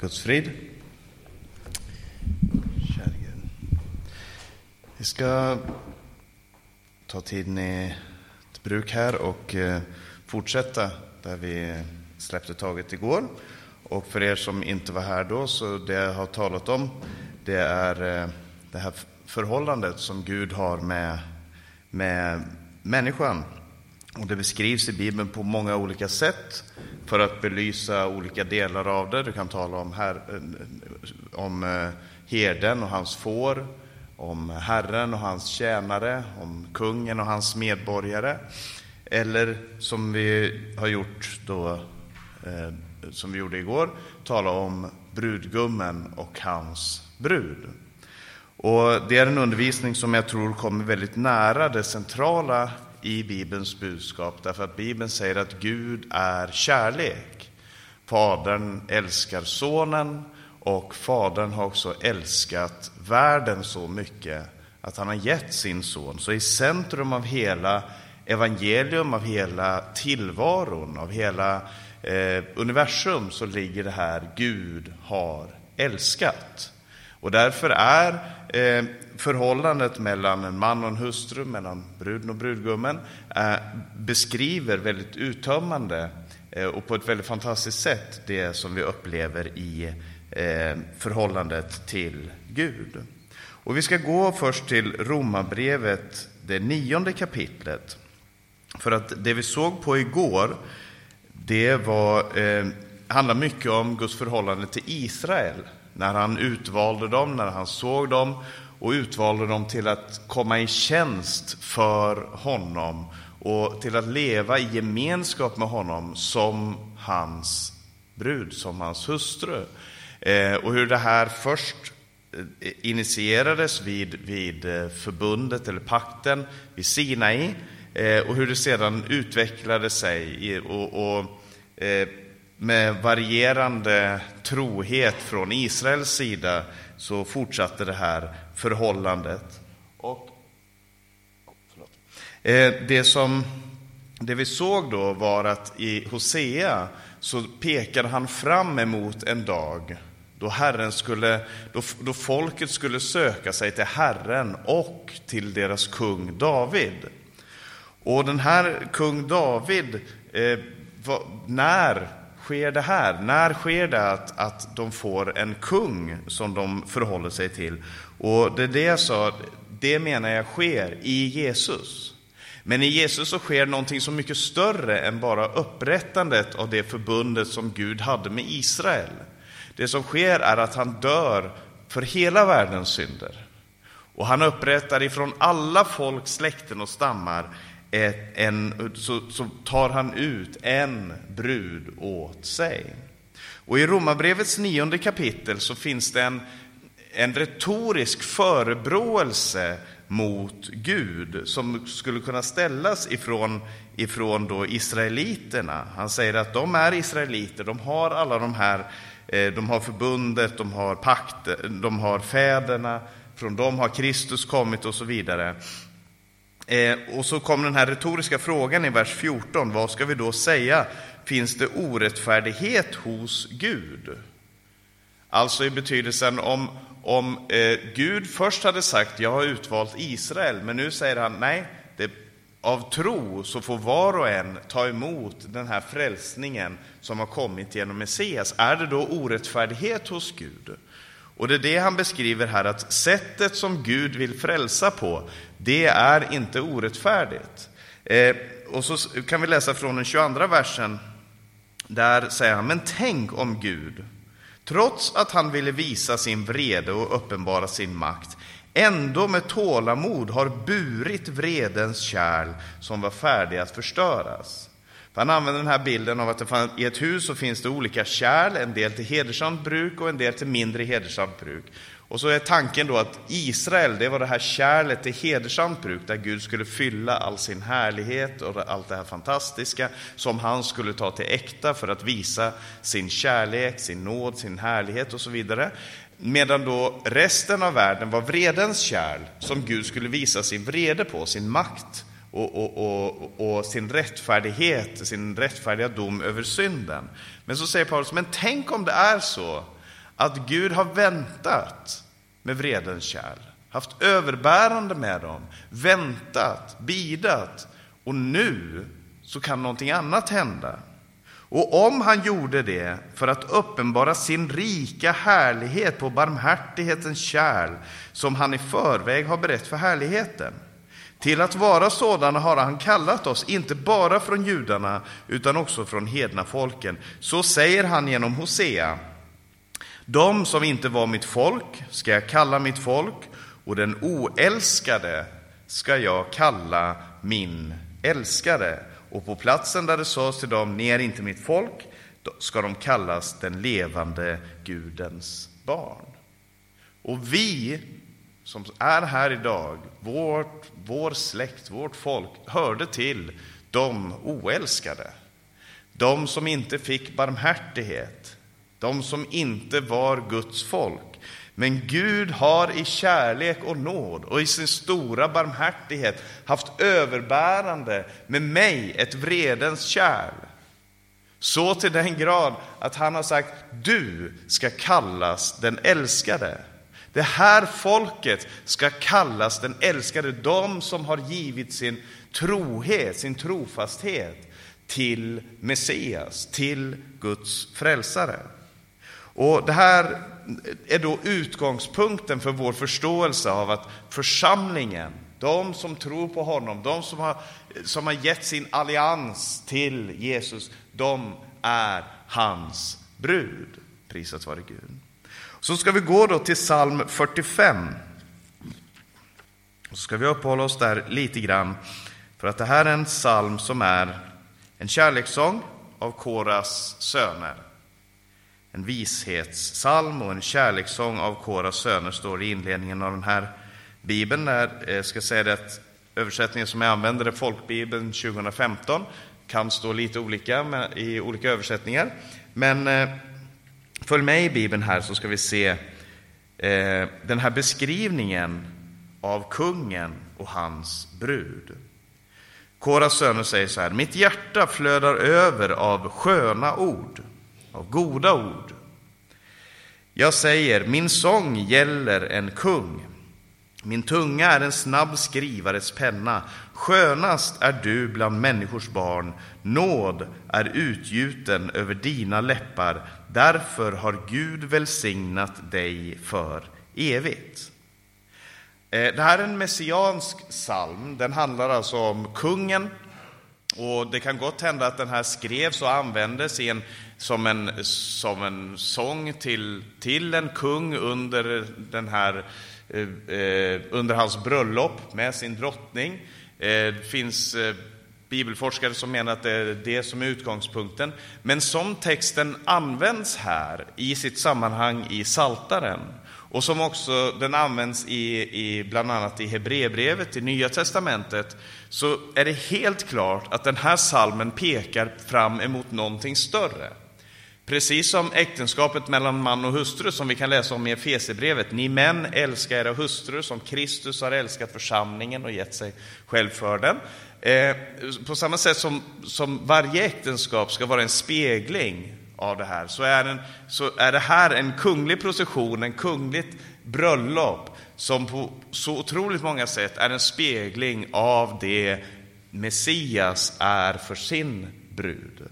Guds frid. Kära Gud. Vi ska ta tiden i ett bruk här och eh, fortsätta där vi släppte taget igår. Och för er som inte var här då, så det jag har talat om, det är eh, det här förhållandet som Gud har med, med människan. Och det beskrivs i Bibeln på många olika sätt för att belysa olika delar av det. Du kan tala om, her, eh, om eh, herden och hans får, om Herren och hans tjänare, om kungen och hans medborgare. Eller som vi har gjort då, eh, som vi gjorde igår, tala om brudgummen och hans brud. Och det är en undervisning som jag tror kommer väldigt nära det centrala i Bibelns budskap, därför att Bibeln säger att Gud är kärlek. Fadern älskar sonen och fadern har också älskat världen så mycket att han har gett sin son. Så i centrum av hela evangelium, av hela tillvaron, av hela eh, universum så ligger det här Gud har älskat. Och därför är eh, förhållandet mellan en man och en hustru, mellan bruden och brudgummen, eh, beskriver väldigt uttömmande eh, och på ett väldigt fantastiskt sätt det som vi upplever i eh, förhållandet till Gud. Och vi ska gå först till Romarbrevet, det nionde kapitlet. För att det vi såg på igår, det var, eh, handlar mycket om Guds förhållande till Israel när han utvalde dem, när han såg dem och utvalde dem till att komma i tjänst för honom och till att leva i gemenskap med honom som hans brud, som hans hustru. Eh, och hur det här först eh, initierades vid, vid eh, förbundet eller pakten vid Sinai eh, och hur det sedan utvecklade sig och, och med varierande trohet från Israels sida så fortsatte det här förhållandet. Och, eh, det, som, det vi såg då var att i Hosea så pekade han fram emot en dag då, Herren skulle, då, då folket skulle söka sig till Herren och till deras kung David. Och den här kung David, eh, var, när sker det här? När sker det att, att de får en kung som de förhåller sig till? Och det är det jag sa, det menar jag sker i Jesus. Men i Jesus så sker någonting så mycket större än bara upprättandet av det förbundet som Gud hade med Israel. Det som sker är att han dör för hela världens synder. Och han upprättar ifrån alla folk, släkten och stammar en, så, så tar han ut en brud åt sig. Och i Romarbrevets nionde kapitel så finns det en, en retorisk förebråelse mot Gud som skulle kunna ställas ifrån, ifrån då israeliterna. Han säger att de är israeliter, de har alla de här, eh, de har förbundet, de har pakten, de har fäderna, från dem har Kristus kommit och så vidare. Eh, och så kommer den här retoriska frågan i vers 14. Vad ska vi då säga? Finns det orättfärdighet hos Gud? Alltså i betydelsen om, om eh, Gud först hade sagt jag har utvalt Israel, men nu säger han nej, det, av tro så får var och en ta emot den här frälsningen som har kommit genom Messias. Är det då orättfärdighet hos Gud? Och det är det han beskriver här, att sättet som Gud vill frälsa på, det är inte orättfärdigt. Eh, och så kan vi läsa från den 22 versen. Där säger han, men tänk om Gud, trots att han ville visa sin vrede och uppenbara sin makt, ändå med tålamod har burit vredens kärl som var färdig att förstöras. Han använder den här bilden av att i ett hus så finns det olika kärl, en del till hedersamt bruk och en del till mindre hedersamt bruk. Och så är tanken då att Israel, det var det här kärlet till hedersamt bruk, där Gud skulle fylla all sin härlighet och allt det här fantastiska som han skulle ta till äkta för att visa sin kärlek, sin nåd, sin härlighet och så vidare. Medan då resten av världen var vredens kärl som Gud skulle visa sin vrede på, sin makt och, och, och, och, sin rättfärdighet, sin rättfärdiga dom över synden. Men så säger Paulus, men tänk om det är så att Gud har väntat med vredens kärl, haft överbärande med dem, väntat, bidat och nu så kan någonting annat hända. Och om han gjorde det för att uppenbara sin rika härlighet på barmhärtighetens kärl som han i förväg har berett för härligheten. Till att vara sådana har han kallat oss, inte bara från judarna utan också från hedna folken. Så säger han genom Hosea. De som inte var mitt folk ska jag kalla mitt folk och den oälskade ska jag kalla min älskade. Och på platsen där det sades till dem, ni är inte mitt folk, ska de kallas den levande Gudens barn. Och vi som är här idag, vårt, vår släkt, vårt folk, hörde till de oälskade. De som inte fick barmhärtighet, de som inte var Guds folk. Men Gud har i kärlek och nåd och i sin stora barmhärtighet haft överbärande med mig ett vredens kärl. Så till den grad att han har sagt, du ska kallas den älskade. Det här folket ska kallas den älskade, de som har givit sin trohet, sin trofasthet till Messias, till Guds frälsare. Och det här är då utgångspunkten för vår förståelse av att församlingen, de som tror på honom, de som har, som har gett sin allians till Jesus, de är hans brud. Prisat vare Gud. Så ska vi gå då till psalm 45. Så ska vi uppehålla oss där lite grann, för att det här är en psalm som är en kärlekssång av Koras söner. En vishetssalm och en kärlekssång av Koras söner står i inledningen av den här bibeln. Där, jag ska säga det att översättningen som jag använder är folkbibeln 2015. Kan stå lite olika i olika översättningar. Men eh, följ med i bibeln här så ska vi se eh, den här beskrivningen av kungen och hans brud. Koras söner säger så här, mitt hjärta flödar över av sköna ord av goda ord. Jag säger, min sång gäller en kung. Min tunga är en snabb skrivares penna. Skönast är du bland människors barn. Nåd är utgjuten över dina läppar. Därför har Gud välsignat dig för evigt. Eh, det här är en messiansk psalm. Den handlar alltså om kungen. Och Det kan gott hända att den här skrevs och användes i en som en, som en sång till, till en kung under, den här, eh, eh, under hans bröllop med sin drottning. Det finns bibelforskare som menar att det är det som är utgångspunkten. Men som texten används här i sitt sammanhang i Saltaren och som också den används i, i bland annat i Hebreerbrevet, i Nya Testamentet, så är det helt klart att den här salmen pekar fram emot någonting större. Precis som äktenskapet mellan man och hustru som vi kan läsa om i Efesierbrevet. Ni män älskar era hustrur som Kristus har älskat församlingen och gett sig själv för den. Eh, på samma sätt som, som varje äktenskap ska vara en spegling av det här, så är, en, så är det här en kunglig procession, en kungligt bröllop som på så otroligt många sätt är en spegling av det Messias är för sin brud.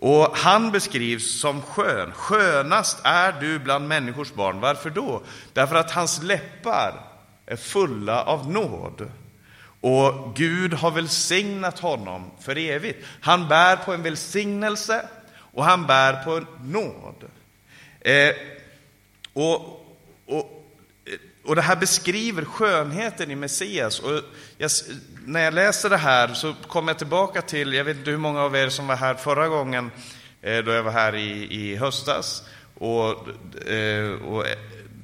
Och han beskrivs som skön. Skönast är du bland människors barn. Varför då? Därför att hans läppar är fulla av nåd. Och Gud har välsignat honom för evigt. Han bär på en välsignelse och han bär på en nåd. Eh, och, och eh, och det här beskriver skönheten i Messias. Och jag, när jag läser det här så kommer jag tillbaka till, jag vet inte hur många av er som var här förra gången, eh, då jag var här i, i höstas. Och, eh, och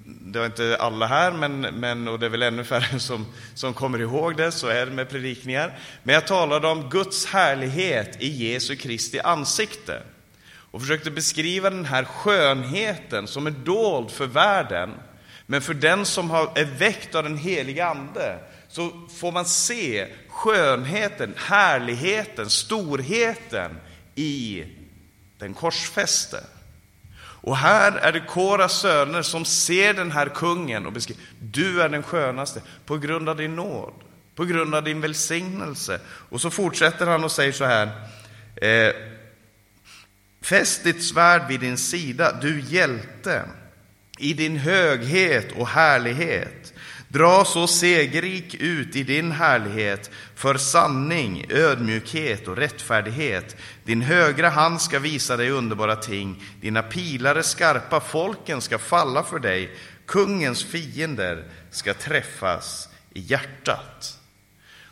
det var inte alla här, men, men, och det är väl ännu färre som, som kommer ihåg det, så är det med predikningar. Men jag talade om Guds härlighet i Jesu Kristi ansikte och försökte beskriva den här skönheten som är dold för världen men för den som är väckt av den heliga Ande så får man se skönheten, härligheten, storheten i den korsfäste. Och här är det Koras söner som ser den här kungen och beskriver, du är den skönaste på grund av din nåd, på grund av din välsignelse. Och så fortsätter han och säger så här, eh, fäst ditt svärd vid din sida, du hjälte, i din höghet och härlighet. Dra så segerrik ut i din härlighet för sanning, ödmjukhet och rättfärdighet. Din högra hand ska visa dig underbara ting, dina pilare skarpa, folken ska falla för dig, kungens fiender ska träffas i hjärtat.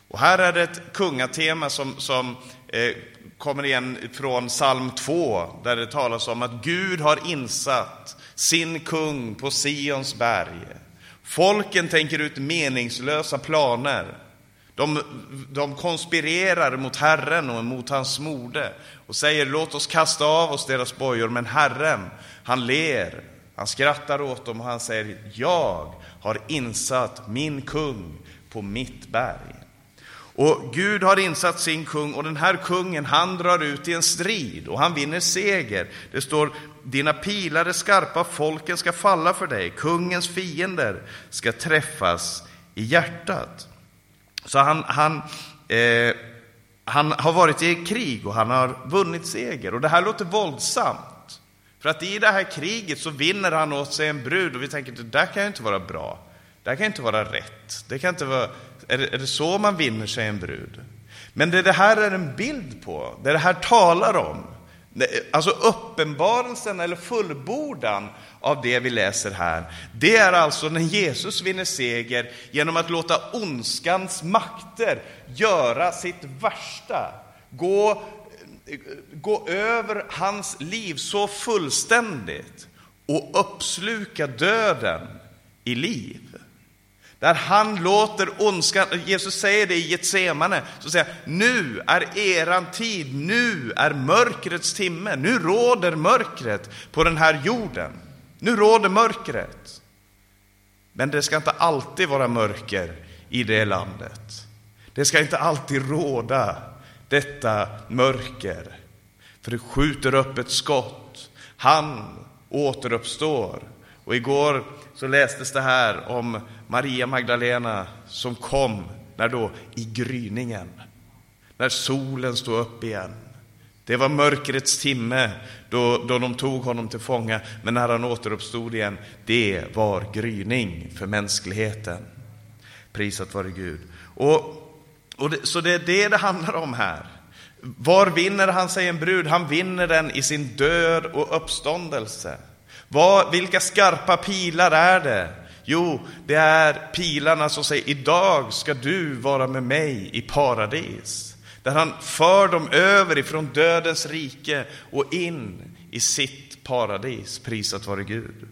Och här är det ett kungatema som, som eh, kommer igen från psalm 2, där det talas om att Gud har insatt sin kung på Sions berg. Folken tänker ut meningslösa planer. De, de konspirerar mot Herren och mot hans mode och säger låt oss kasta av oss deras bojor. Men Herren, han ler, han skrattar åt dem och han säger jag har insatt min kung på mitt berg. Och Gud har insatt sin kung och den här kungen han drar ut i en strid och han vinner seger. Det står dina pilar är skarpa, folken ska falla för dig, kungens fiender ska träffas i hjärtat. Så han, han, eh, han har varit i krig och han har vunnit seger. Och det här låter våldsamt. För att i det här kriget så vinner han åt sig en brud och vi tänker, det där kan ju inte vara bra. Det här kan inte vara rätt. Det kan inte vara, är, det, är det så man vinner sig en brud? Men det det här är en bild på, det det här talar om, Alltså uppenbarelsen eller fullbordan av det vi läser här, det är alltså när Jesus vinner seger genom att låta ondskans makter göra sitt värsta, gå, gå över hans liv så fullständigt och uppsluka döden i liv. Där han låter ondskan, Jesus säger det i Getsemane, så säger nu är eran tid, nu är mörkrets timme, nu råder mörkret på den här jorden. Nu råder mörkret. Men det ska inte alltid vara mörker i det landet. Det ska inte alltid råda detta mörker. För det skjuter upp ett skott. Han återuppstår. Och igår så lästes det här om Maria Magdalena som kom när då i gryningen, när solen stod upp igen. Det var mörkrets timme då, då de tog honom till fånga, men när han återuppstod igen, det var gryning för mänskligheten. Prisat vare Gud. Och, och det, så det är det det handlar om här. Var vinner han sig en brud? Han vinner den i sin död och uppståndelse. Vad, vilka skarpa pilar är det? Jo, det är pilarna som säger idag ska du vara med mig i paradis. Där han för dem över ifrån dödens rike och in i sitt paradis. Prisat vare Gud.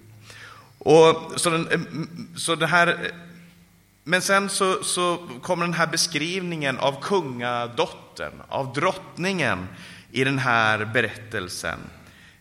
Och så, den, eh, så det här, eh, men sen så, så kommer den här beskrivningen av kungadottern, av drottningen i den här berättelsen.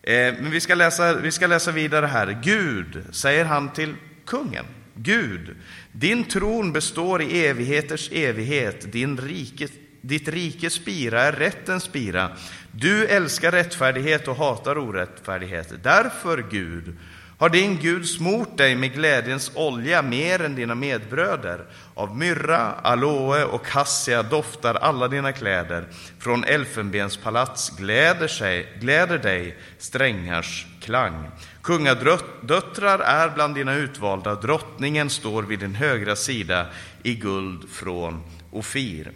Eh, men vi ska, läsa, vi ska läsa vidare här. Gud, säger han till kungen, Gud, din tron består i evigheters evighet, din rike, ditt rikes spira är rättens spira. Du älskar rättfärdighet och hatar orättfärdighet. Därför, Gud, har din Gud smort dig med glädjens olja mer än dina medbröder. Av myrra, aloe och kassia doftar alla dina kläder. Från elfenbenspalats gläder, sig, gläder dig strängars klang. Kungadöttrar är bland dina utvalda, drottningen står vid din högra sida i guld från Ofir.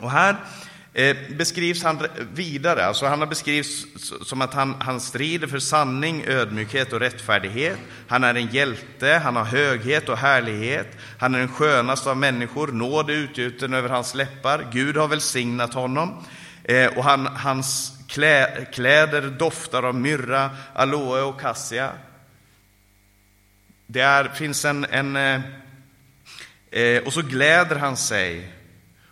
Och här Eh, beskrivs han vidare, alltså han har beskrivits som att han, han strider för sanning, ödmjukhet och rättfärdighet. Han är en hjälte, han har höghet och härlighet. Han är den skönaste av människor, nåd är utgjuten över hans läppar. Gud har välsignat honom. Eh, och han, hans klä, kläder doftar av myrra, aloe och kassia. Det är, finns en, en eh, eh, och så gläder han sig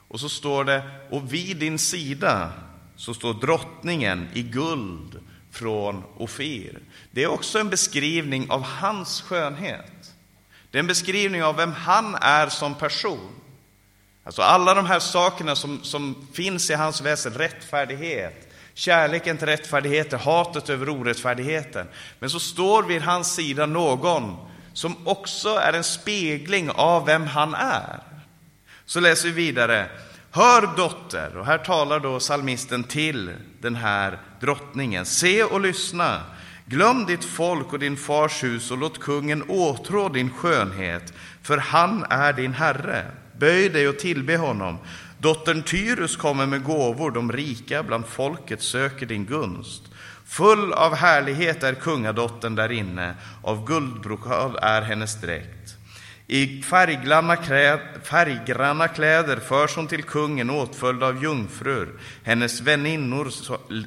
och så står det, och vid din sida så står drottningen i guld från Ofir. Det är också en beskrivning av hans skönhet. Det är en beskrivning av vem han är som person. Alltså alla de här sakerna som, som finns i hans väsen, rättfärdighet, Kärleken till rättfärdigheten, hatet över orättfärdigheten. Men så står vid hans sida någon som också är en spegling av vem han är. Så läser vi vidare. Hör dotter, och här talar då salmisten till den här drottningen. Se och lyssna. Glöm ditt folk och din fars hus och låt kungen åtrå din skönhet, för han är din herre. Böj dig och tillbe honom. Dottern Tyrus kommer med gåvor, de rika bland folket söker din gunst. Full av härlighet är kungadottern där inne, av guldbrokad är hennes dräkt. I färggranna, färggranna kläder förs hon till kungen åtföljd av jungfrur, hennes väninnor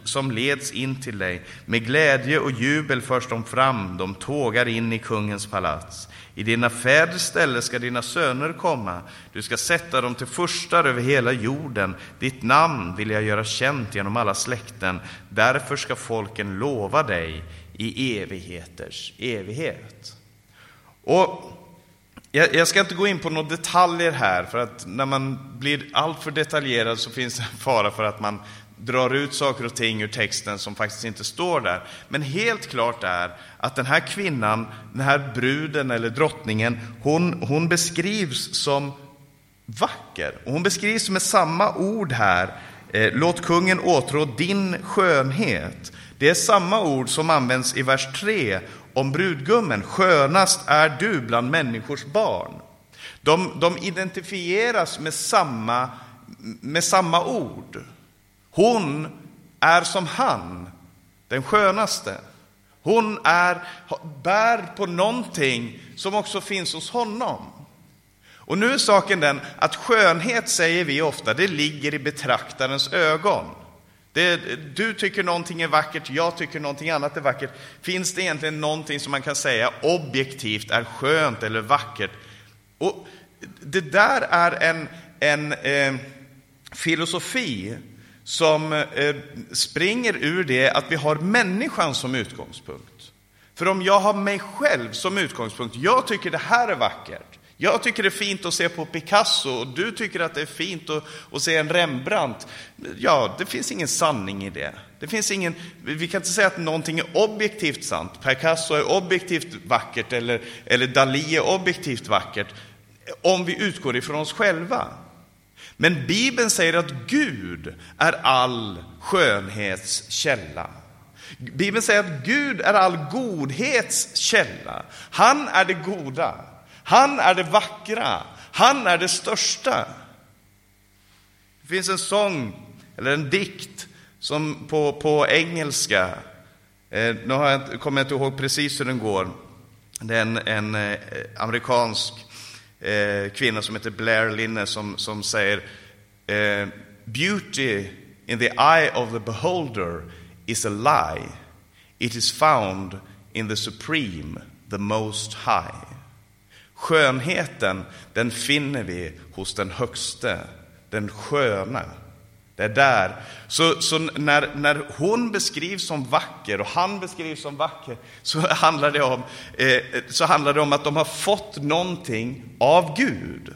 som leds in till dig. Med glädje och jubel förs de fram, de tågar in i kungens palats. I dina fäders ställe ska dina söner komma, du ska sätta dem till furstar över hela jorden. Ditt namn vill jag göra känt genom alla släkten, därför ska folken lova dig i evigheters evighet. Och jag, jag, ska inte gå in på några detaljer här, för att när man blir alltför detaljerad så finns det en fara för att man drar ut saker och ting ur texten som faktiskt inte står där. Men helt klart är att den här kvinnan, den här bruden eller drottningen, hon, hon beskrivs som vacker. Och hon beskrivs med samma ord här. Eh, låt kungen åtrå din skönhet. Det är samma ord som används i vers 3 om brudgummen. Skönast är du bland människors barn. De, de identifieras med samma, med samma ord. Hon är som han, den skönaste. Hon är, bär på någonting som också finns hos honom. Och nu är saken den att skönhet, säger vi ofta, det ligger i betraktarens ögon. Det, du tycker någonting är vackert, jag tycker någonting annat är vackert. Finns det egentligen någonting som man kan säga objektivt är skönt eller vackert? Och det där är en, en eh, filosofi som eh, springer ur det att vi har människan som utgångspunkt. För om jag har mig själv som utgångspunkt, jag tycker det här är vackert, jag tycker det är fint att se på Picasso och du tycker att det är fint att, att se en Rembrandt. Ja, det finns ingen sanning i det. det finns ingen, vi kan inte säga att någonting är objektivt sant. Picasso är objektivt vackert eller, eller Dalí är objektivt vackert om vi utgår ifrån oss själva. Men Bibeln säger att Gud är all skönhets källa. Bibeln säger att Gud är all godhets källa. Han är det goda. Han är det vackra. Han är det största. Det finns en sång, eller en dikt, som på, på engelska, eh, nu har jag, kommer jag inte ihåg precis hur den går. Det är en, en eh, amerikansk eh, kvinna som heter Blair Linne som, som säger eh, Beauty in the eye of the beholder is a lie. It is found in the supreme, the most high. Skönheten, den finner vi hos den högste, den sköna. Det är där. Så, så när, när hon beskrivs som vacker och han beskrivs som vacker så handlar, det om, eh, så handlar det om att de har fått någonting av Gud.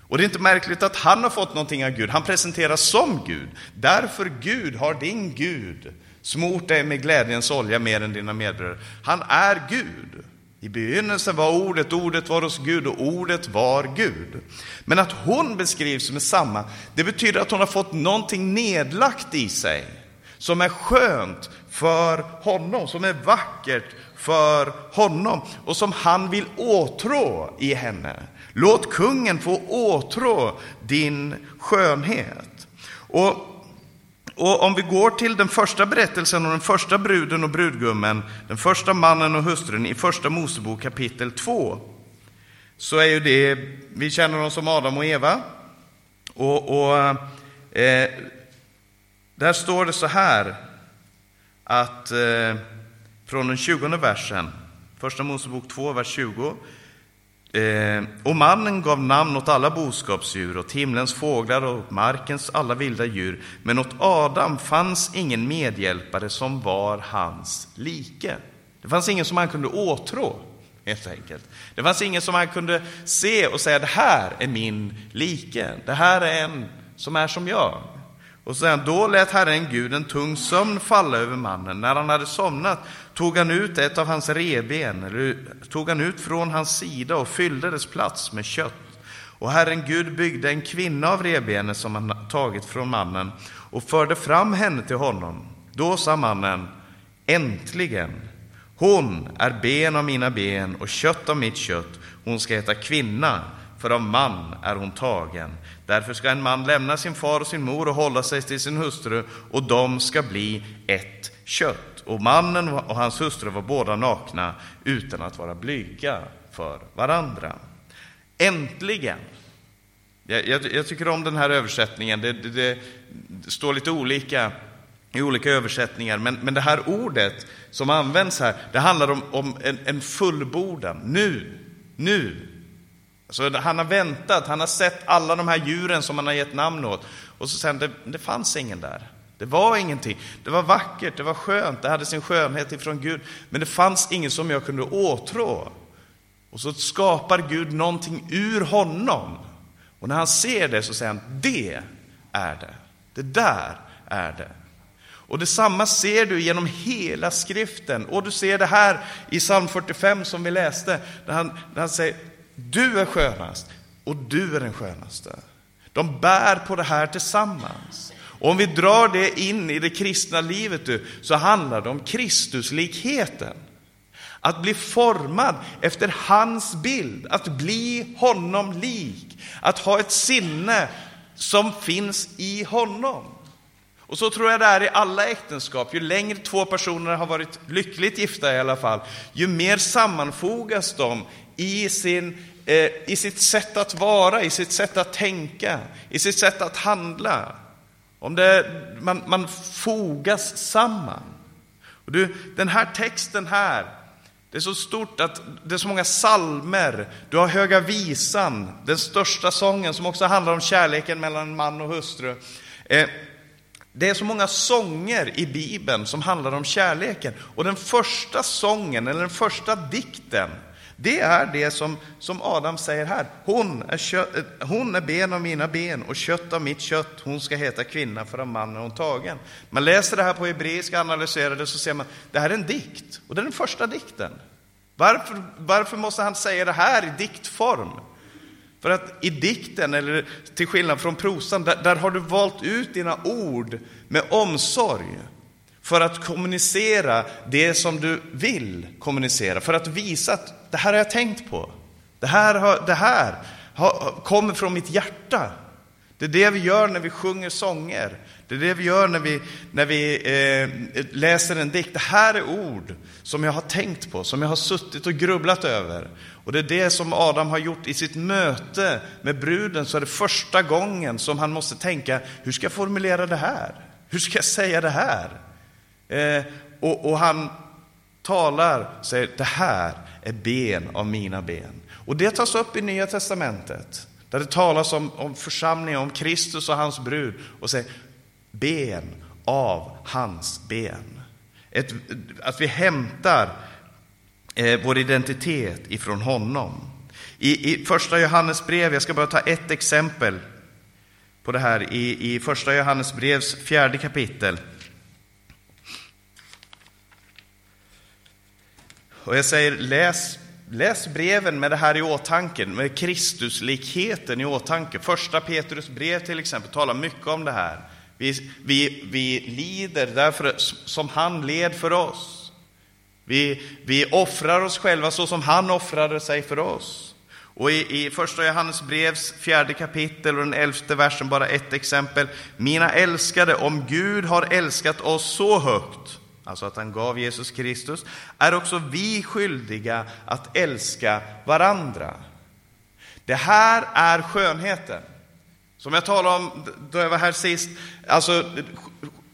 Och det är inte märkligt att han har fått någonting av Gud. Han presenteras som Gud. Därför Gud har din Gud smort dig med glädjens olja mer än dina medbröder. Han är Gud. I begynnelsen var ordet, ordet var hos Gud och ordet var Gud. Men att hon beskrivs med samma, det betyder att hon har fått någonting nedlagt i sig som är skönt för honom, som är vackert för honom och som han vill åtrå i henne. Låt kungen få åtrå din skönhet. Och och om vi går till den första berättelsen om den första bruden och brudgummen, den första mannen och hustrun i första Mosebok kapitel 2, så är ju det, vi känner dem som Adam och Eva. Och, och eh, där står det så här, att eh, från den 20 versen, första Mosebok 2, vers 20, Eh, och mannen gav namn åt alla boskapsdjur, åt himlens fåglar och markens alla vilda djur. Men åt Adam fanns ingen medhjälpare som var hans like. Det fanns ingen som han kunde åtrå, helt enkelt. Det fanns ingen som han kunde se och säga, det här är min like. Det här är en som är som jag. Och sen då lät Herren Gud en tung sömn falla över mannen. När han hade somnat tog han ut ett av hans reben, eller tog han ut från hans sida och fyllde dess plats med kött. Och Herren Gud byggde en kvinna av rebenet som han tagit från mannen och förde fram henne till honom. Då sa mannen, äntligen, hon är ben av mina ben och kött av mitt kött. Hon ska heta kvinna, för av man är hon tagen. Därför ska en man lämna sin far och sin mor och hålla sig till sin hustru, och de ska bli ett kött. Och mannen och hans hustru var båda nakna utan att vara blyga för varandra. Äntligen! Jag, jag, jag tycker om den här översättningen. Det, det, det, står lite olika i olika översättningar, men, men det här ordet som används här, det handlar om, om en, en fullbordan. Nu, nu. Alltså, han har väntat, han har sett alla de här djuren som han har gett namn åt. Och så säger han, det, det fanns ingen där. Det var ingenting. Det var vackert, det var skönt, det hade sin skönhet ifrån Gud. Men det fanns ingen som jag kunde åtrå. Och så skapar Gud någonting ur honom. Och när han ser det så säger han, det är det. Det där är det. Och detsamma ser du genom hela skriften. Och du ser det här i psalm 45 som vi läste, där han, där han säger, du är skönast och du är den skönaste. De bär på det här tillsammans. Och om vi drar det in i det kristna livet du, så handlar det om Kristuslikheten. Att bli formad efter hans bild, att bli honom lik, att ha ett sinne som finns i honom. Och så tror jag det är i alla äktenskap. Ju längre två personer har varit lyckligt gifta i alla fall, ju mer sammanfogas de i, sin, eh, i sitt sätt att vara, i sitt sätt att tänka, i sitt sätt att handla. Om det, man, man fogas samman. Och du, den här texten här, det är så stort att det är så många salmer. Du har Höga visan, den största sången som också handlar om kärleken mellan man och hustru. Eh, det är så många sånger i Bibeln som handlar om kärleken. Och den första sången, eller den första dikten, det är det som, som Adam säger här. Hon är, kött, eh, hon är ben av mina ben och kött av mitt kött. Hon ska heta kvinna, för av mannen är hon tagen. Man läser det här på hebreiska, analyserar det, så ser man det här är en dikt. Och det är den första dikten. Varför, varför måste han säga det här i diktform? För att i dikten, eller till skillnad från prosan, där, där har du valt ut dina ord med omsorg för att kommunicera det som du vill kommunicera, för att visa att det här har jag tänkt på. Det här, har, det här har, kommer från mitt hjärta. Det är det vi gör när vi sjunger sånger. Det är det vi gör när vi, när vi eh, läser en dikt. Det här är ord som jag har tänkt på, som jag har suttit och grubblat över. Och det är det som Adam har gjort i sitt möte med bruden, så är det första gången som han måste tänka, hur ska jag formulera det här? Hur ska jag säga det här? Eh, och, och han talar, säger, det här är ben av mina ben. Och det tas upp i Nya Testamentet, där det talas om, om församlingen, om Kristus och hans brud, och säger, ben av hans ben. Ett, att vi hämtar eh, vår identitet ifrån honom. I, I första Johannes brev, jag ska bara ta ett exempel på det här, i, i första Johannes brevs fjärde kapitel. Och jag säger, läs, läs breven med det här i åtanke, med Kristuslikheten i åtanke. Första Petrus brev till exempel talar mycket om det här. Vi, vi, vi lider därför som han led för oss. Vi, vi offrar oss själva så som han offrade sig för oss. Och i, i första Johannes brevs fjärde kapitel och den elfte versen, bara ett exempel. Mina älskade, om Gud har älskat oss så högt, alltså att han gav Jesus Kristus, är också vi skyldiga att älska varandra. Det här är skönheten. Som jag talade om då jag var här sist, alltså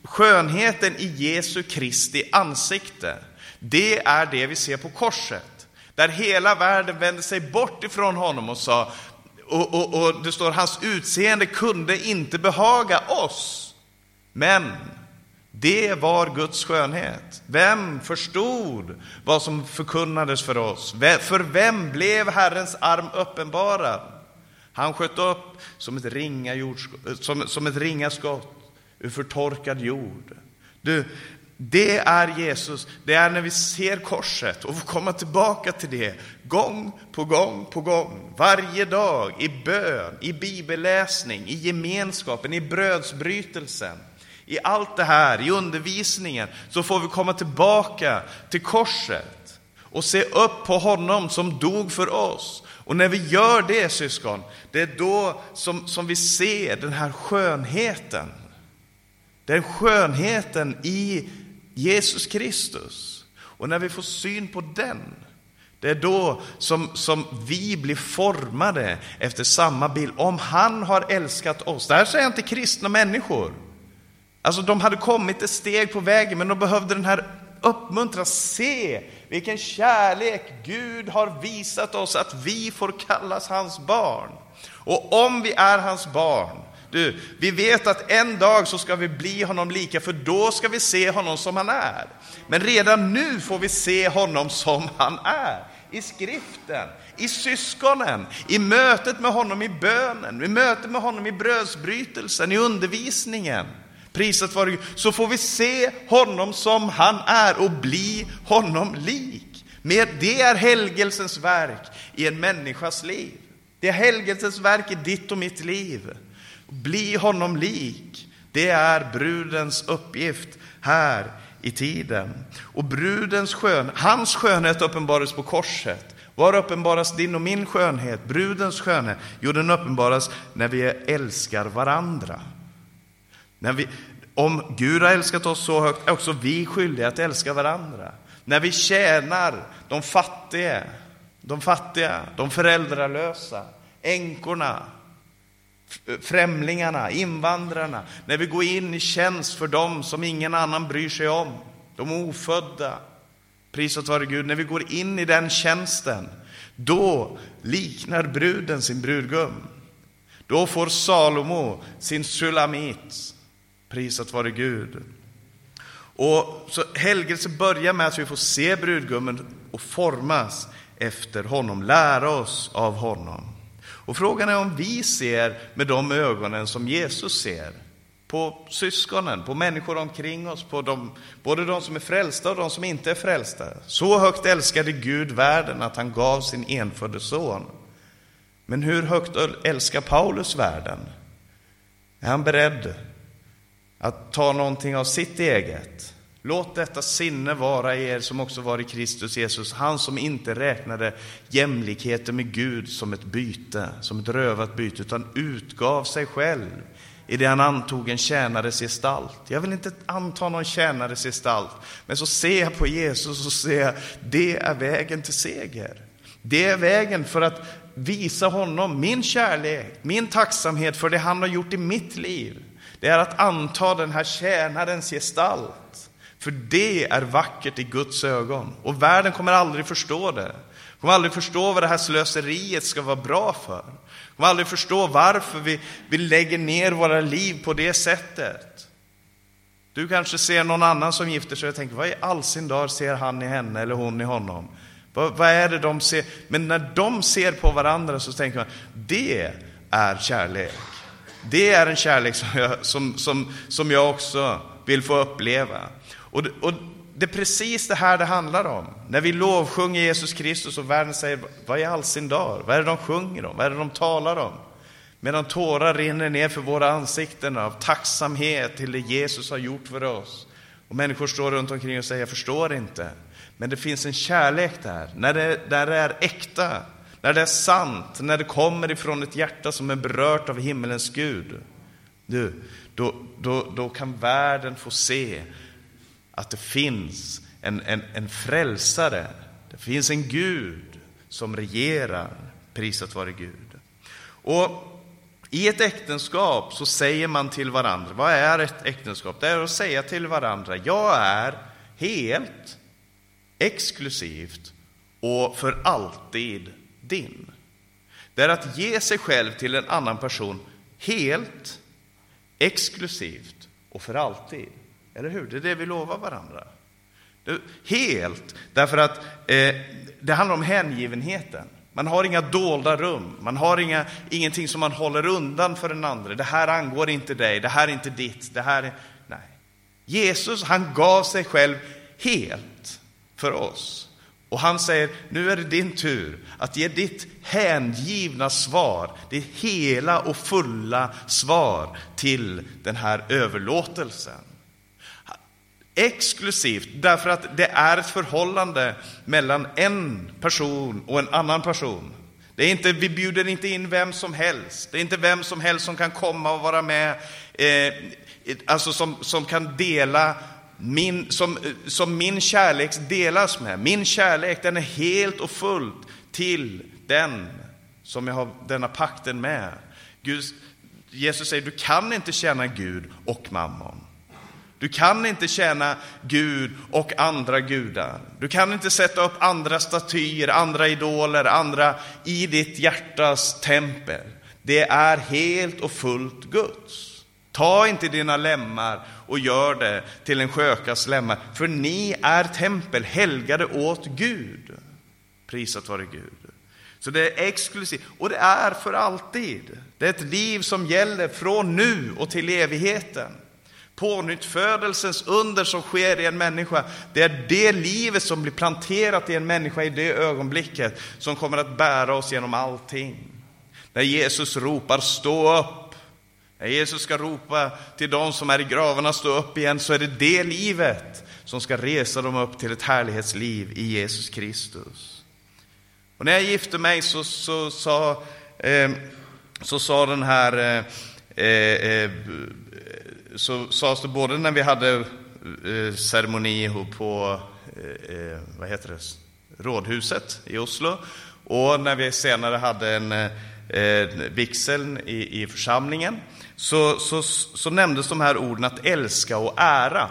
skönheten i Jesu Kristi ansikte. Det är det vi ser på korset. Där hela världen vände sig bort ifrån honom och sa, och, och, och det står hans utseende kunde inte behaga oss. Men det var Guds skönhet. Vem förstod vad som förkunnades för oss? För vem blev Herrens arm uppenbarad? Han sköt upp som ett ringa, jordskott, eh, som, som ett ringa skott ur förtorkad jord. Du, det är Jesus. Det är när vi ser korset och får komma tillbaka till det gång på gång på gång, varje dag, i bön, i bibelläsning, i gemenskapen, i brödsbrytelsen. I allt det här, i undervisningen, så får vi komma tillbaka till korset och se upp på honom som dog för oss. Och när vi gör det, syskon, det är då som, som vi ser den här skönheten. Den skönheten i Jesus Kristus. Och när vi får syn på den, det är då som, som vi blir formade efter samma bild. Om han har älskat oss, det här säger inte kristna människor. Alltså de hade kommit ett steg på vägen, men de behövde den här uppmuntras, Se vilken kärlek Gud har visat oss att vi får kallas hans barn. Och om vi är hans barn, du, vi vet att en dag så ska vi bli honom lika, för då ska vi se honom som han är. Men redan nu får vi se honom som han är. I skriften, i syskonen, i mötet med honom i bönen, i mötet med honom i brödsbrytelsen, i undervisningen. Prisat vare Gud. Så får vi se honom som han är och bli honom lik. Med det är helgelsens verk i en människas liv. Det är helgelsens verk i ditt och mitt liv. Bli honom lik. Det är brudens uppgift här i tiden. Och brudens skön, hans skönhet uppenbaras på korset. Var uppenbaras din och min skönhet, brudens skönhet? Jo, den uppenbaras när vi älskar varandra. När vi, om Gud har älskat oss så högt är också vi skyldiga att älska varandra. När vi tjänar de fattiga, de fattiga, de föräldralösa, änkorna, främlingarna, invandrarna, när vi går in i tjänst för dem som ingen annan bryr sig om, de ofödda. Prisat vare Gud, när vi går in i den tjänsten, då liknar bruden sin brudgum. Då får Salomo sin sulamit. Prisat vare Gud. Och så helgelse börjar med att vi får se brudgummen och formas efter honom, lära oss av honom. Och frågan är om vi ser med de ögonen som Jesus ser på syskonen, på människor omkring oss, på de, både de som är frälsta och de som inte är frälsta. Så högt älskade Gud världen att han gav sin enfödde son. Men hur högt älskar Paulus världen? Är han beredd att ta någonting av sitt eget? Låt detta sinne vara i er som också var i Kristus Jesus, han som inte räknade jämlikheten med Gud som ett byte, som ett rövat byte, utan utgav sig själv i det han antog en tjänares gestalt. Jag vill inte anta någon tjänares gestalt, men så ser jag på Jesus och ser det är vägen till seger. Det är vägen för att visa honom min kärlek, min tacksamhet för det han har gjort i mitt liv. Det är att anta den här tjänarens gestalt. För det är vackert i Guds ögon. Och världen kommer aldrig förstå det. Kommer aldrig förstå vad det här slöseriet ska vara bra för. Kommer aldrig förstå varför vi, vi lägger ner våra liv på det sättet. Du kanske ser någon annan som gifter sig och tänker, vad i all sin dar ser han i henne eller hon i honom? Vad, vad är det de ser? Men när de ser på varandra så tänker man, det är kärlek. Det är en kärlek som jag, som, som, som jag också vill få uppleva. Och, och det är precis det här det handlar om. När vi lovsjunger Jesus Kristus och världen säger, vad är all sin dag? Vad är det de sjunger om? Vad är det de talar om? Medan tårar rinner ner för våra ansikten av tacksamhet till det Jesus har gjort för oss. Och människor står runt omkring och säger, jag förstår inte. Men det finns en kärlek där, när det, där det är äkta, när det är sant, när det kommer ifrån ett hjärta som är berört av himmelens Gud. Du, då, då, då kan världen få se att det finns en, en, en frälsare. Det finns en Gud som regerar. Prisat vare Gud. Och i ett äktenskap så säger man till varandra, vad är ett äktenskap? Det är att säga till varandra, jag är helt, exklusivt och för alltid din. Det är att ge sig själv till en annan person helt, exklusivt och för alltid. Eller hur? Det är det vi lovar varandra. Helt, därför att eh, det handlar om hängivenheten. Man har inga dolda rum. Man har inga, ingenting som man håller undan för den andra. Det här angår inte dig. Det här är inte ditt. Det här är... Nej. Jesus, han gav sig själv helt för oss. Och han säger, nu är det din tur att ge ditt hängivna svar, det hela och fulla svar till den här överlåtelsen. Exklusivt, därför att det är ett förhållande mellan en person och en annan person. Det är inte, vi bjuder inte in vem som helst. Det är inte vem som helst som kan komma och vara med, eh, alltså som, som kan dela min, som, som min kärlek delas med. Min kärlek den är helt och fullt till den som jag har denna pakten med. Gud, Jesus säger du kan inte tjäna Gud och mammon. Du kan inte tjäna Gud och andra gudar. Du kan inte sätta upp andra statyer, andra idoler, andra i ditt hjärtas tempel. Det är helt och fullt Guds. Ta inte dina lemmar och gör det till en skökas lemmar, för ni är tempel helgade åt Gud. Prisat vare Gud. Så det är exklusivt, och det är för alltid. Det är ett liv som gäller från nu och till evigheten. Pånyttfödelsens under som sker i en människa, det är det livet som blir planterat i en människa i det ögonblicket som kommer att bära oss genom allting. När Jesus ropar stå upp, när Jesus ska ropa till de som är i gravarna stå upp igen, så är det det livet som ska resa dem upp till ett härlighetsliv i Jesus Kristus. Och när jag gifte mig så, så, så, eh, så sa den här eh, eh, så sades det både när vi hade eh, ceremoni på eh, eh, vad heter det, Rådhuset i Oslo och när vi senare hade en eh, i, i församlingen så, så, så nämndes de här orden att älska och ära.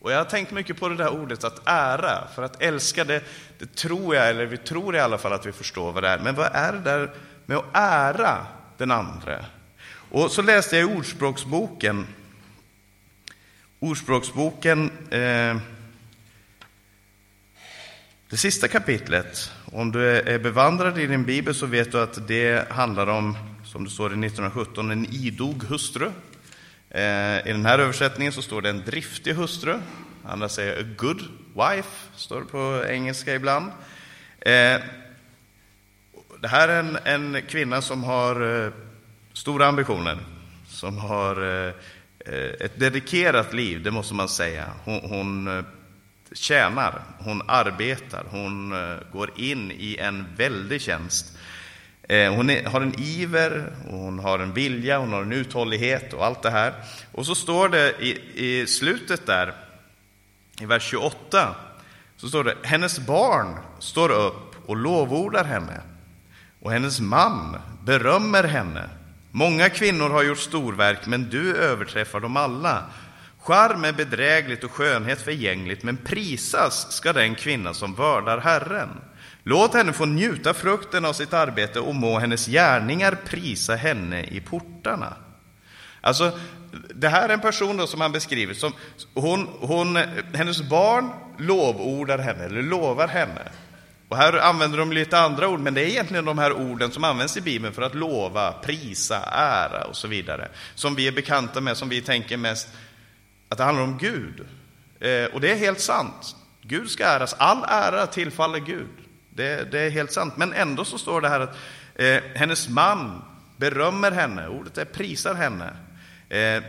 Och jag har tänkt mycket på det där ordet att ära, för att älska det, det tror jag, eller vi tror i alla fall att vi förstår vad det är. Men vad är det där med att ära den andra? Och så läste jag i Ordspråksboken, Ordspråksboken, eh, det sista kapitlet. Om du är bevandrad i din bibel så vet du att det handlar om, som det står i 1917, en idog hustru. Eh, I den här översättningen så står det en driftig hustru. Andra säger a good wife, står det på engelska ibland. Eh, det här är en, en kvinna som har eh, stora ambitioner, som har ett dedikerat liv, det måste man säga. Hon, hon tjänar, hon arbetar, hon går in i en väldig tjänst. Eh, hon har en iver, hon har en vilja, hon har en uthållighet och allt det här. Och så står det i, i slutet där, i vers 28, så står det hennes barn står upp och lovordar henne och hennes man berömmer henne. Många kvinnor har gjort storverk, men du överträffar dem alla. Charm är bedrägligt och skönhet förgängligt, men prisas ska den kvinna som vördar Herren. Låt henne få njuta frukten av sitt arbete och må hennes gärningar prisa henne i portarna. Alltså, det här är en person då som han beskriver som hon, hon, hennes barn lovordar henne, eller lovar henne. Och här använder de lite andra ord, men det är egentligen de här orden som används i Bibeln för att lova, prisa, ära och så vidare. Som vi är bekanta med, som vi tänker mest att det handlar om Gud. Eh, och det är helt sant. Gud ska äras, all ära tillfaller Gud. Det, det är helt sant. Men ändå så står det här att eh, hennes man berömmer henne, ordet är prisar henne. Eh,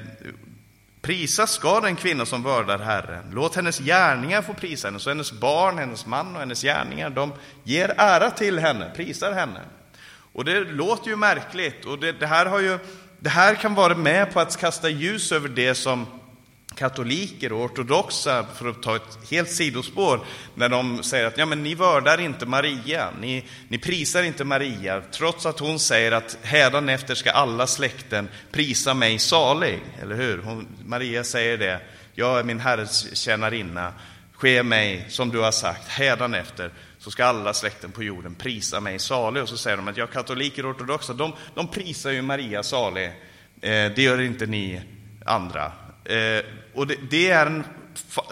Prisas ska den kvinna som vördar Herren. Låt hennes gärningar få prisa henne, så hennes barn, hennes man och hennes gärningar, de ger ära till henne, prisar henne. Och det låter ju märkligt, och det, det här, har ju, det här kan vara med på att kasta ljus över det som katoliker och ortodoxa, för att ta ett helt sidospår, när de säger att ja, men ni vördar inte Maria, ni, ni prisar inte Maria, trots att hon säger att hädanefter ska alla släkten prisa mig salig, eller hur? Hon, Maria säger det, jag är min Herres tjänarinna, ske mig som du har sagt, hädanefter så ska alla släkten på jorden prisa mig salig. Och så säger de att ja, katoliker och ortodoxa, de, de prisar ju Maria salig, eh, det gör inte ni andra. Eh, och det, det, är en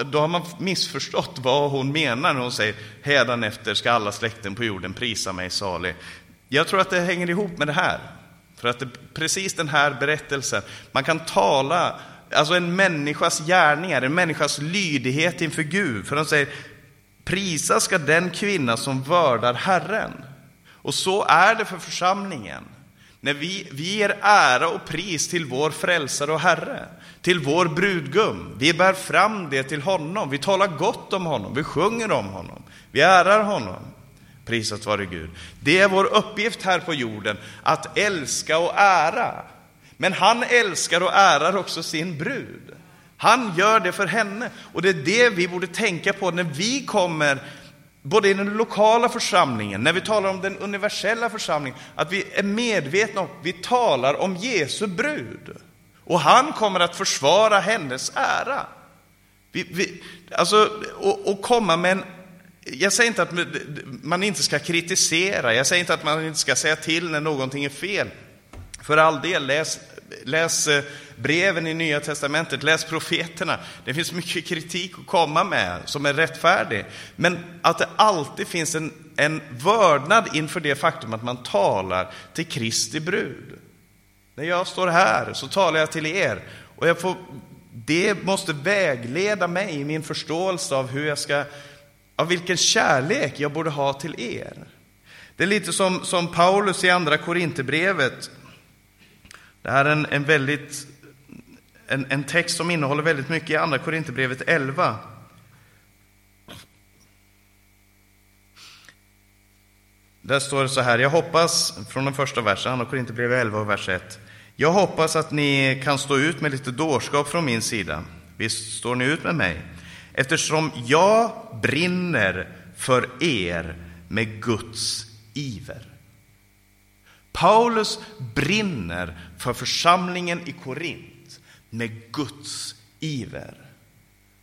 då har man missförstått vad hon menar när hon säger hädanefter ska alla släkten på jorden prisa mig salig. Jag tror att det hänger ihop med det här. För att det, precis den här berättelsen, man kan tala, alltså en människas gärningar, en människas lydighet inför Gud. För de säger, prisa ska den kvinna som vördar Herren. Och så är det för församlingen. När vi, vi ger ära och pris till vår frälsare och Herre, till vår brudgum. Vi bär fram det till honom, vi talar gott om honom, vi sjunger om honom, vi ärar honom. Prisat vare Gud. Det är vår uppgift här på jorden, att älska och ära. Men han älskar och ärar också sin brud. Han gör det för henne. Och det är det vi borde tänka på när vi kommer, både i den lokala församlingen, när vi talar om den universella församlingen, att vi är medvetna om, vi talar om Jesu brud. Och han kommer att försvara hennes ära. Vi, vi, alltså, och, och komma med en jag säger inte att man inte ska kritisera, jag säger inte att man inte ska säga till när någonting är fel. För all del, läs, läs eh, breven i Nya Testamentet, läs profeterna. Det finns mycket kritik att komma med som är rättfärdig. Men att det alltid finns en, en vördnad inför det faktum att man talar till Kristi brud. När jag står här så talar jag till er. Och jag får, det måste vägleda mig i min förståelse av hur jag ska av vilken kärlek jag borde ha till er. Det är lite som, som Paulus i Andra Korinthierbrevet. Det här är en, en, väldigt, en, en text som innehåller väldigt mycket i Andra Korinthierbrevet 11. Där står det så här, jag hoppas, från den första versen, Andra Korinthierbrevet 11 och vers 1. Jag hoppas att ni kan stå ut med lite dårskap från min sida. Visst står ni ut med mig? eftersom jag brinner för er med Guds iver. Paulus brinner för församlingen i Korint med Guds iver.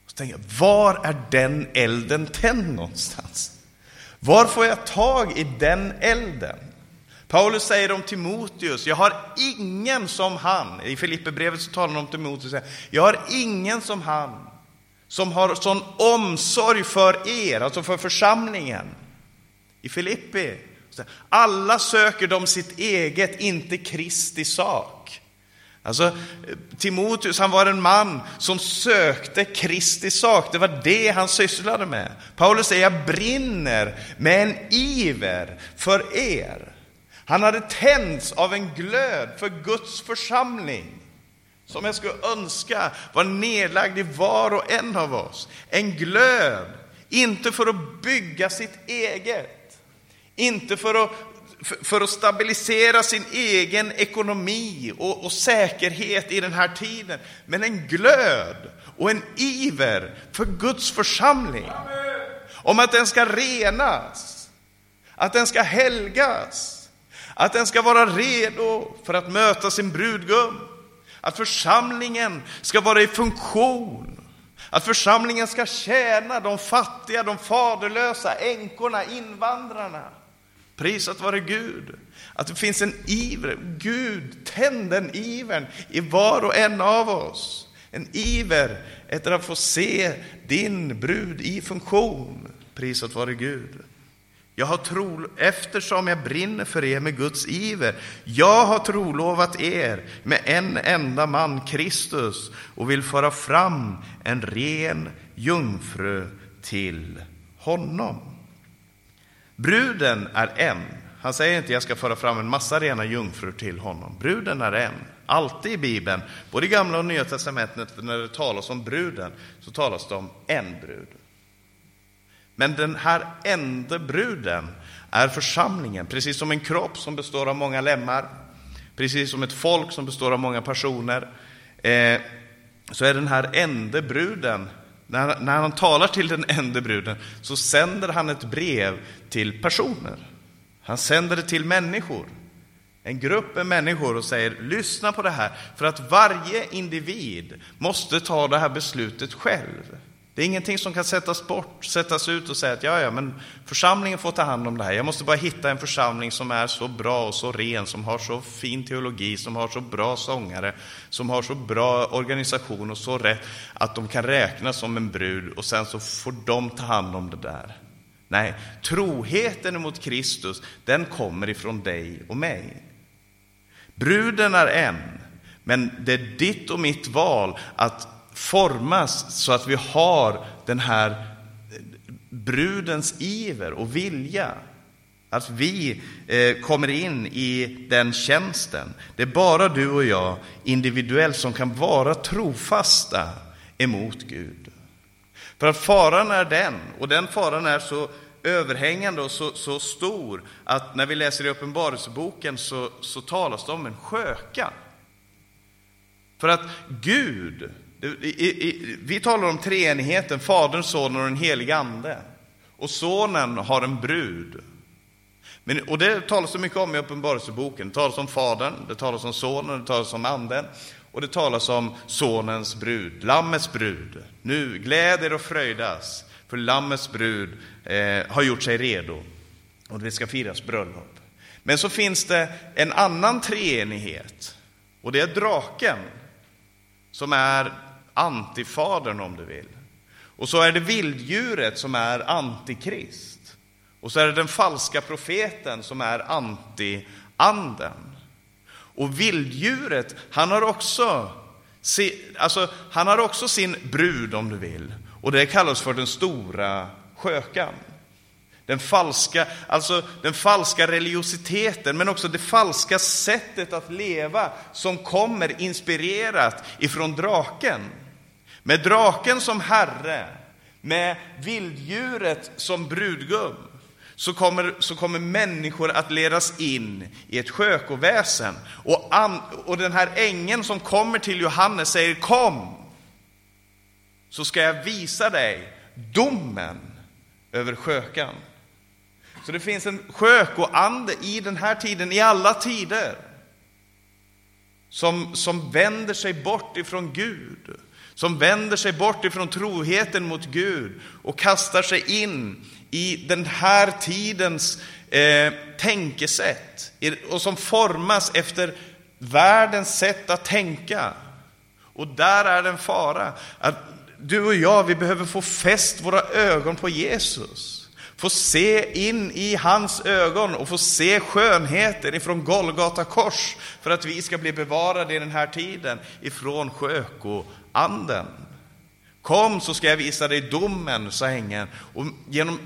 Så tänker jag, var är den elden tänd någonstans? Var får jag tag i den elden? Paulus säger om Timoteus, jag har ingen som han. I Filipperbrevet så talar han om Timoteus, jag har ingen som han som har sån omsorg för er, alltså för församlingen. I Filippi. Alla söker de sitt eget, inte Kristi sak. Alltså, Timoteus han var en man som sökte Kristi sak. Det var det han sysslade med. Paulus säger, jag brinner med en iver för er. Han hade tänts av en glöd för Guds församling som jag skulle önska var nedlagd i var och en av oss. En glöd, inte för att bygga sitt eget, inte för att, för att stabilisera sin egen ekonomi och, och säkerhet i den här tiden, men en glöd och en iver för Guds församling. Om att den ska renas, att den ska helgas, att den ska vara redo för att möta sin brudgum. Att församlingen ska vara i funktion. Att församlingen ska tjäna de fattiga, de faderlösa, änkorna, invandrarna. Prisat vare Gud. Att det finns en iver. Gud, tänd den ivern i var och en av oss. En iver efter att få se din brud i funktion. Prisat vare Gud. Jag har tro, eftersom jag brinner för er med Guds iver. Jag har trolovat er med en enda man, Kristus, och vill föra fram en ren jungfru till honom. Bruden är en. Han säger inte jag ska föra fram en massa rena jungfrur till honom. Bruden är en. Alltid i Bibeln, både i Gamla och Nya testamentet, när det talas om bruden, så talas det om en brud. Men den här enda bruden är församlingen, precis som en kropp som består av många lemmar, precis som ett folk som består av många personer, eh, så är den här enda bruden, när, när han talar till den enda bruden, så sänder han ett brev till personer. Han sänder det till människor, en grupp med människor och säger, lyssna på det här, för att varje individ måste ta det här beslutet själv. Det är ingenting som kan sättas bort, sättas ut och säga att ja, ja, men församlingen får ta hand om det här. Jag måste bara hitta en församling som är så bra och så ren, som har så fin teologi, som har så bra sångare, som har så bra organisation och så rätt att de kan räknas som en brud och sen så får de ta hand om det där. Nej, troheten mot Kristus, den kommer ifrån dig och mig. Bruden är en, men det är ditt och mitt val att formas så att vi har den här brudens iver och vilja. Att vi eh, kommer in i den tjänsten. Det är bara du och jag individuellt som kan vara trofasta emot Gud. För att faran är den, och den faran är så överhängande och så, så stor att när vi läser i Uppenbarelseboken så, så talas det om en sköka. För att Gud vi talar om treenigheten, Fadern, Sonen och den helige Ande. Och Sonen har en brud. Men, och det talas det mycket om i Uppenbarelseboken. Det talas om Fadern, det talas om Sonen, det talas om Anden. Och det talas om Sonens brud, Lammets brud. Nu, gläd er och fröjdas, för Lammets brud eh, har gjort sig redo. Och det ska firas bröllop. Men så finns det en annan treenighet. Och det är draken, som är antifadern om du vill. Och så är det vilddjuret som är antikrist. Och så är det den falska profeten som är anti-anden. Och vilddjuret, han har också, alltså, han har också sin brud om du vill. Och det kallas för den stora skökan. Den falska, alltså den falska religiositeten, men också det falska sättet att leva som kommer inspirerat ifrån draken. Med draken som herre, med vilddjuret som brudgum, så kommer, så kommer människor att ledas in i ett skökoväsen. Och, an, och den här ängeln som kommer till Johannes säger kom, så ska jag visa dig domen över skökan. Så det finns en skökoande i den här tiden, i alla tider, som, som vänder sig bort ifrån Gud som vänder sig bort ifrån troheten mot Gud och kastar sig in i den här tidens eh, tänkesätt och som formas efter världens sätt att tänka. Och där är den fara. Att du och jag, vi behöver få fäst våra ögon på Jesus. Få se in i hans ögon och få se skönheten ifrån Golgata kors för att vi ska bli bevarade i den här tiden ifrån Sjöko anden. Kom så ska jag visa dig domen, sa ängeln. Och genom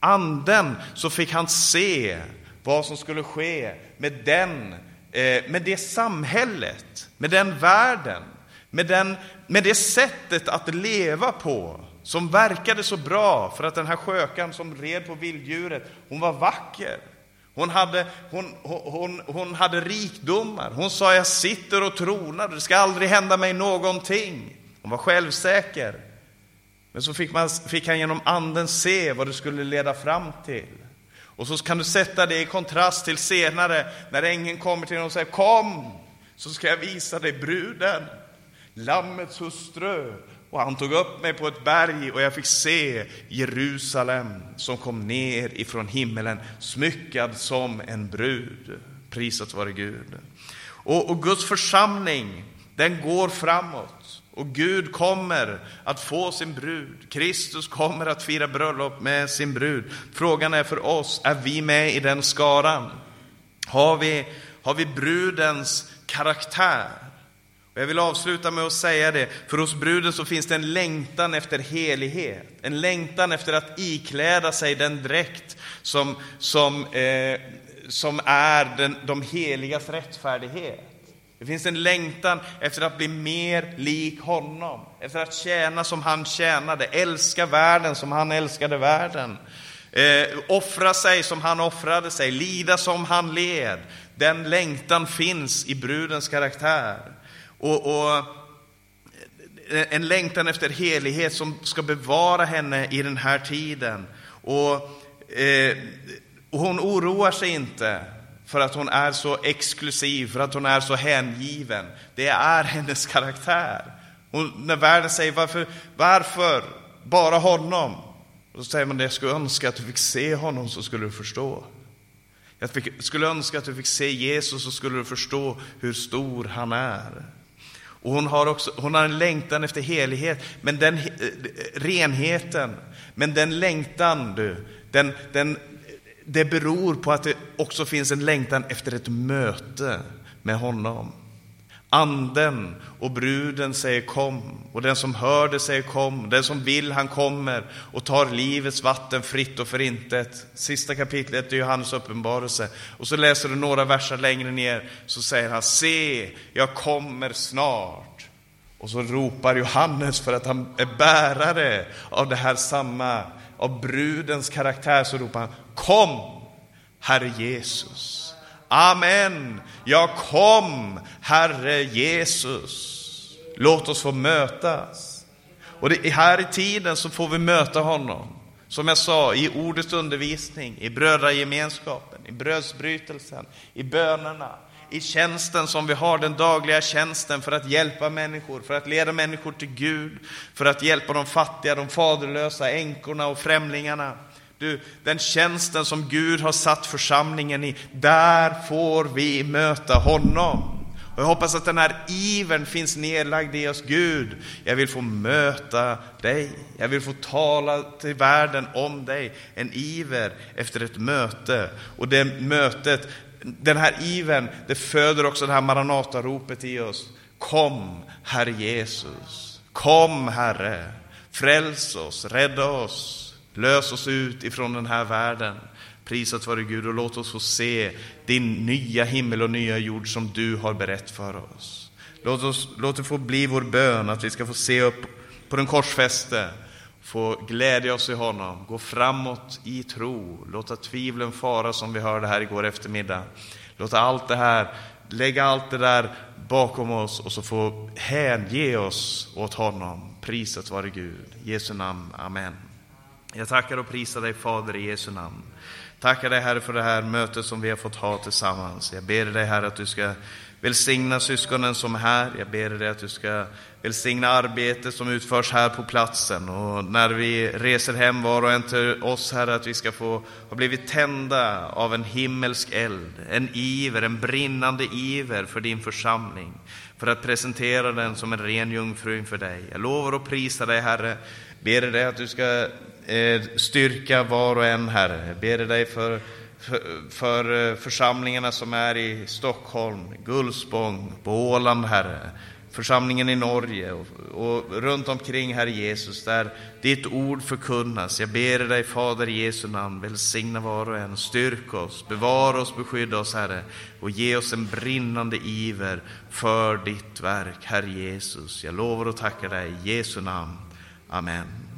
anden så fick han se vad som skulle ske med, den, eh, med det samhället, med den världen, med, den, med det sättet att leva på som verkade så bra för att den här skökan som red på vilddjuret, hon var vacker. Hon hade, hon, hon, hon hade rikdomar. Hon sa, jag sitter och tronar, det ska aldrig hända mig någonting. Hon var självsäker. Men så fick, man, fick han genom anden se vad det skulle leda fram till. Och så kan du sätta det i kontrast till senare, när ängeln kommer till honom och säger, kom, så ska jag visa dig bruden, Lammets hustru. Och han tog upp mig på ett berg och jag fick se Jerusalem som kom ner ifrån himmelen, smyckad som en brud. Prisat vare Gud. Och, och Guds församling, den går framåt. Och Gud kommer att få sin brud. Kristus kommer att fira bröllop med sin brud. Frågan är för oss, är vi med i den skaran? Har vi, har vi brudens karaktär? Och jag vill avsluta med att säga det, för hos bruden så finns det en längtan efter helighet, en längtan efter att ikläda sig den dräkt som, som, eh, som är den, de heligas rättfärdighet. Det finns en längtan efter att bli mer lik honom, efter att tjäna som han tjänade, älska världen som han älskade världen. Eh, offra sig som han offrade sig, lida som han led. Den längtan finns i brudens karaktär. Och, och, en längtan efter helighet som ska bevara henne i den här tiden. Och, eh, och hon oroar sig inte för att hon är så exklusiv, för att hon är så hängiven. Det är hennes karaktär. Hon, när världen säger varför, varför bara honom? Då säger man det, jag skulle önska att du fick se honom så skulle du förstå. Jag fick, skulle önska att du fick se Jesus så skulle du förstå hur stor han är. Och hon har också hon har en längtan efter helighet, men den eh, eh, renheten, men den längtan, du, den, den, det beror på att det också finns en längtan efter ett möte med honom. Anden och bruden säger kom, och den som hör det säger kom, den som vill han kommer och tar livets vatten fritt och förintet. Sista kapitlet är Johannes uppenbarelse. Och så läser du några verser längre ner, så säger han, se, jag kommer snart. Och så ropar Johannes för att han är bärare av det här samma, av brudens karaktär, så ropar han, kom, Herre Jesus. Amen. Jag kom, Herre Jesus. Låt oss få mötas. Och det, här i tiden så får vi möta honom. Som jag sa, i ordets undervisning, i brödragemenskapen, i brödsbrytelsen, i bönerna, i tjänsten som vi har, den dagliga tjänsten för att hjälpa människor, för att leda människor till Gud, för att hjälpa de fattiga, de faderlösa, änkorna och främlingarna. Du, den tjänsten som Gud har satt församlingen i, där får vi möta honom. Och jag hoppas att den här ivern finns nedlagd i oss. Gud, jag vill få möta dig. Jag vill få tala till världen om dig. En iver efter ett möte. Och det mötet, den här ivern, det föder också det här Maranata-ropet i oss. Kom, Herre Jesus. Kom, Herre. Fräls oss, rädda oss. Lös oss ut ifrån den här världen. Prisat vare Gud och låt oss få se din nya himmel och nya jord som du har berett för oss. Låt, oss, låt det få bli vår bön att vi ska få se upp på den korsfäste, få glädja oss i honom, gå framåt i tro, låta tvivlen fara som vi hörde här igår eftermiddag. Låta allt det här, lägga allt det där bakom oss och så få hänge oss åt honom. Prisat vare Gud. Jesu namn. Amen. Jag tackar och prisar dig Fader i Jesu namn. Tackar dig Herre för det här mötet som vi har fått ha tillsammans. Jag ber dig Herre att du ska välsigna syskonen som är här. Jag ber dig att du ska välsigna arbetet som utförs här på platsen. Och när vi reser hem var och en till oss Herre, att vi ska få ha blivit tända av en himmelsk eld. En iver, en brinnande iver för din församling. För att presentera den som en ren jungfru inför dig. Jag lovar och prisar dig Herre. Ber dig att du ska Eh, styrka var och en, Herre. Jag ber dig för, för, för eh, församlingarna som är i Stockholm, Gullspång, på Åland, Herre. Församlingen i Norge och, och runt omkring, Herre Jesus, där ditt ord förkunnas. Jag ber dig, Fader, i Jesu namn, välsigna var och en. Styrk oss, bevara oss, beskydda oss, Herre, och ge oss en brinnande iver för ditt verk, Herre Jesus. Jag lovar och tackar dig i Jesu namn. Amen.